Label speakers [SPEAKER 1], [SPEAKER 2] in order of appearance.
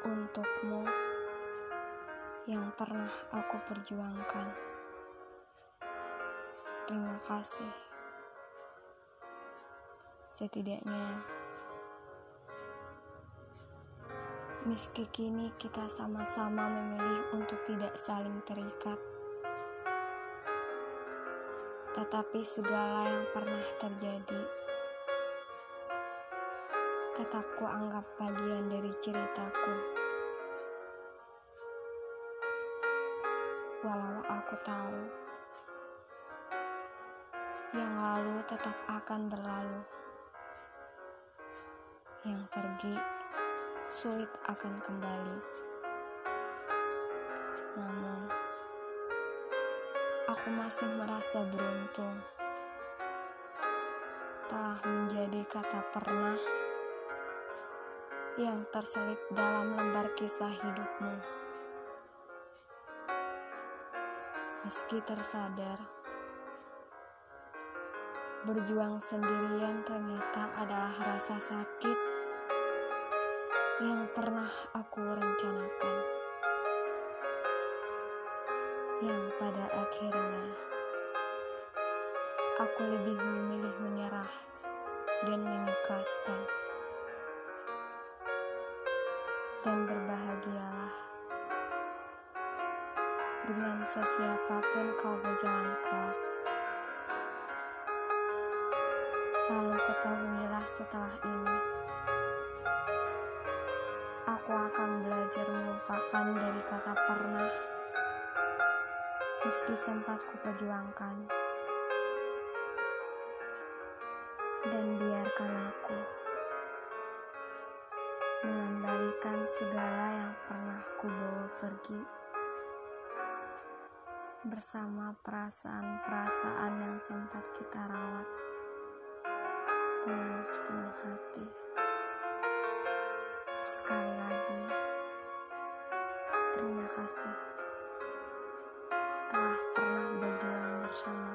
[SPEAKER 1] untukmu yang pernah aku perjuangkan. Terima kasih. Setidaknya, meski kini kita sama-sama memilih untuk tidak saling terikat, tetapi segala yang pernah terjadi tetap kuanggap bagian dari ceritaku. Walau aku tahu yang lalu tetap akan berlalu, yang pergi sulit akan kembali. Namun, aku masih merasa beruntung telah menjadi kata pernah yang terselip dalam lembar kisah hidupmu. Meski tersadar, berjuang sendirian ternyata adalah rasa sakit yang pernah aku rencanakan. Yang pada akhirnya aku lebih memilih menyerah dan mengikhlaskan dan berbahagialah dengan sesiapapun kau berjalan kelak. Lalu ketahuilah setelah ini, aku akan belajar melupakan dari kata pernah, meski sempat kuperjuangkan. Dan biarkan aku mengembalikan segala yang pernah ku bawa pergi bersama perasaan-perasaan yang sempat kita rawat dengan sepenuh hati. Sekali lagi, terima kasih telah pernah berjuang bersama.